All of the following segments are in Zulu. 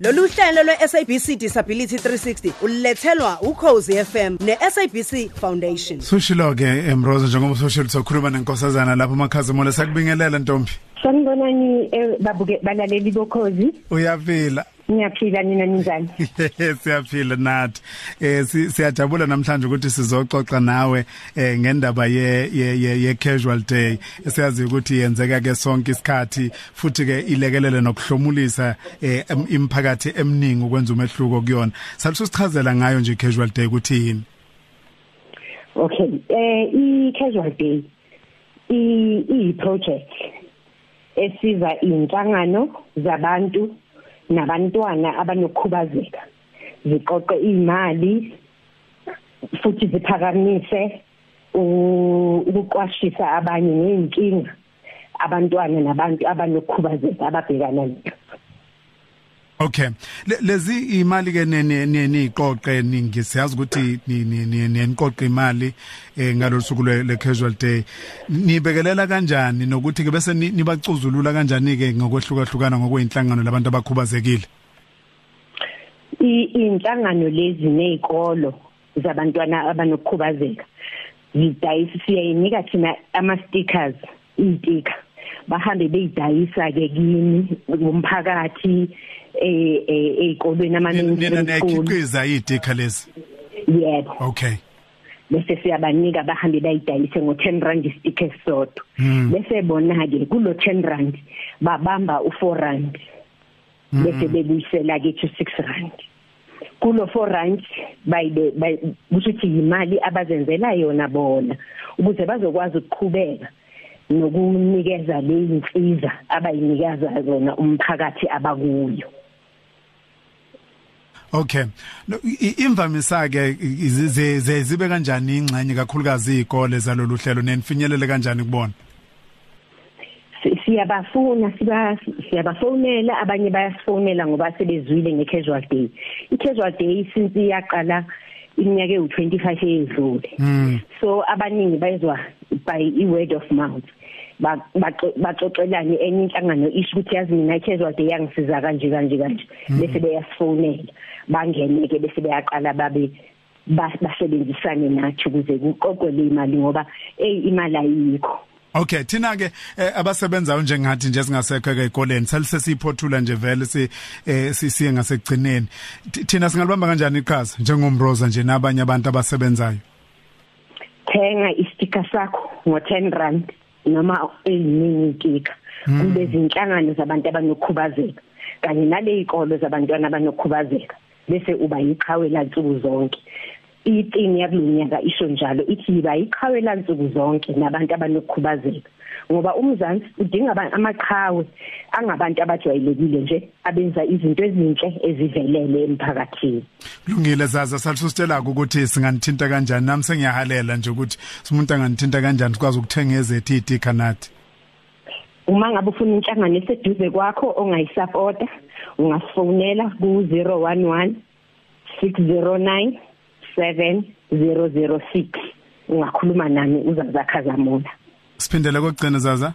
Lolu hlelo lwe-SABC Disability 360 ulethelwa ukhozi FM ne-SABC Foundation. Sushilo ke Emrose njengoba social sokhuluma nenkosazana lapho makhazimole sakubingelela ntombi. Sanibonani babuke balaleli bokhozi. Uyaphila. Ngiyaphila nina ninjani? Siyaphila nathi. Eh siyajabula namhlanje ukuthi sizoxoxa nawe eh ngendaba ye ye casual day. Siyazi ukuthi yenzeka ke sonke isikhathi futhi ke ilekelele nokuhlomulisa eh imphakathi eminingi ukwenza umehluko kuyona. Salisu sichazela ngayo nje casual day ukuthi yini? Okay, eh i casual day i i project esiza inhlangano zabantu nabantwana abanokukhubazeka. Ziqoqe imali futhi ziphakamise ukuqwashisa abanye ngeenkinga abantwana nabantu abanokukhubazeka ababhekana nazo Okay. Lezi imali ke niqoqe ningi siyazi ukuthi niqoqe imali eh ngalolusuku le casual day. Nibekelela kanjani nokuthi ke bese nibacuzulula kanjani ke ngokwehlukahlukana ngokweinhlangano labantu abakhubazekile? Inhlangano lezi nezikolo zabantwana abanokukhubazeka zidayisa siyayinika thina ama stickers izitika bahambe beyidayisa ke kimi umphakathi eh ezikolweni amaningi nina nekhiqiza idika lezi yebo. Okay. Bese siyabanika bahambe bayidayise ngo10 rand stick esodwa bese bona ke kulo 10 rand babamba u4 rand. Bese bebuyisela ke 6 rand. Kulo 4 rand bayibe kusho ukuthi imali abazenzela yona bona ukuze bazokwazi ukuqhubeka nokunikeza leyinsiza abayinikaza zona umphakathi abakuyo. Okay. Imvamisa ke zibe kanjani ingxenye kakhulukazi izikole zalolu hlelo? Nenifinyelele kanjani kubona? siyabafuna siba siyabafonela. Abanye bayasifonela ngoba sebezwile ngecasual day. Icasual day since iyaqala iminyaka ewu25 eyedlule. So abaningi bayezwa by i-word of mouth. Baxoxelane enye inhlangano isho ukuthi yazi mina casual day yangisiza kanje kanje kanje. Bese beyasifonela bangene ke bese beyaqala babe basebenzisane nathi ukuze kuqoqwe le imali ngoba hey imali ayikho. Okay thina ke abasebenzayo njengathi nje singasekho ke ekoleni salise siphothula nje vele si sisiye ngasekugcineni. Thina singalibamba kanjani iqhaza njengomroza nje nabanye abantu abasebenzayo? Thenga istika sakho ngo10 rand. Noma eziningi intika kube zinhlangano zabantu abanokukhubazeka kanye nale izikolo zabantwana abanokukhubazeka bese uba yiqhawe lansuku zonke. Ithini yakulonyaka isho njalo ithi yiba iqhawe lansuku zonke nabantu abanokukhubazeka. Ngoba umzansi udinga amaqhawe angabantu abajwayelekile nje abenza izinto ezinhle ezivelele emphakathini. Kulungile zaza. Salisustela ukuthi singanithinta kanjani. Nami sengiyahalela nje ukuthi umuntu anganithinta kanjani sikwazi ukuthenga ezethu idika nathi. Uma ngabe ufuna inhlangano eseduze kwakho ongayisupporta ungasifonela ku 011 609 7006 ungakhuluma nami uzazakhaza mona Siphindele kokugcina zaza.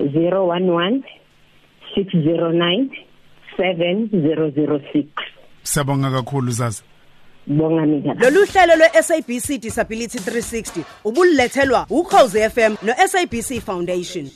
011 609 7006 Siyabonga kakhulu zaza. Bonga mina. Lolu hlelo lwe-SABC Disability 360 ubulethelwa ukhozi FM no-SABC Foundation.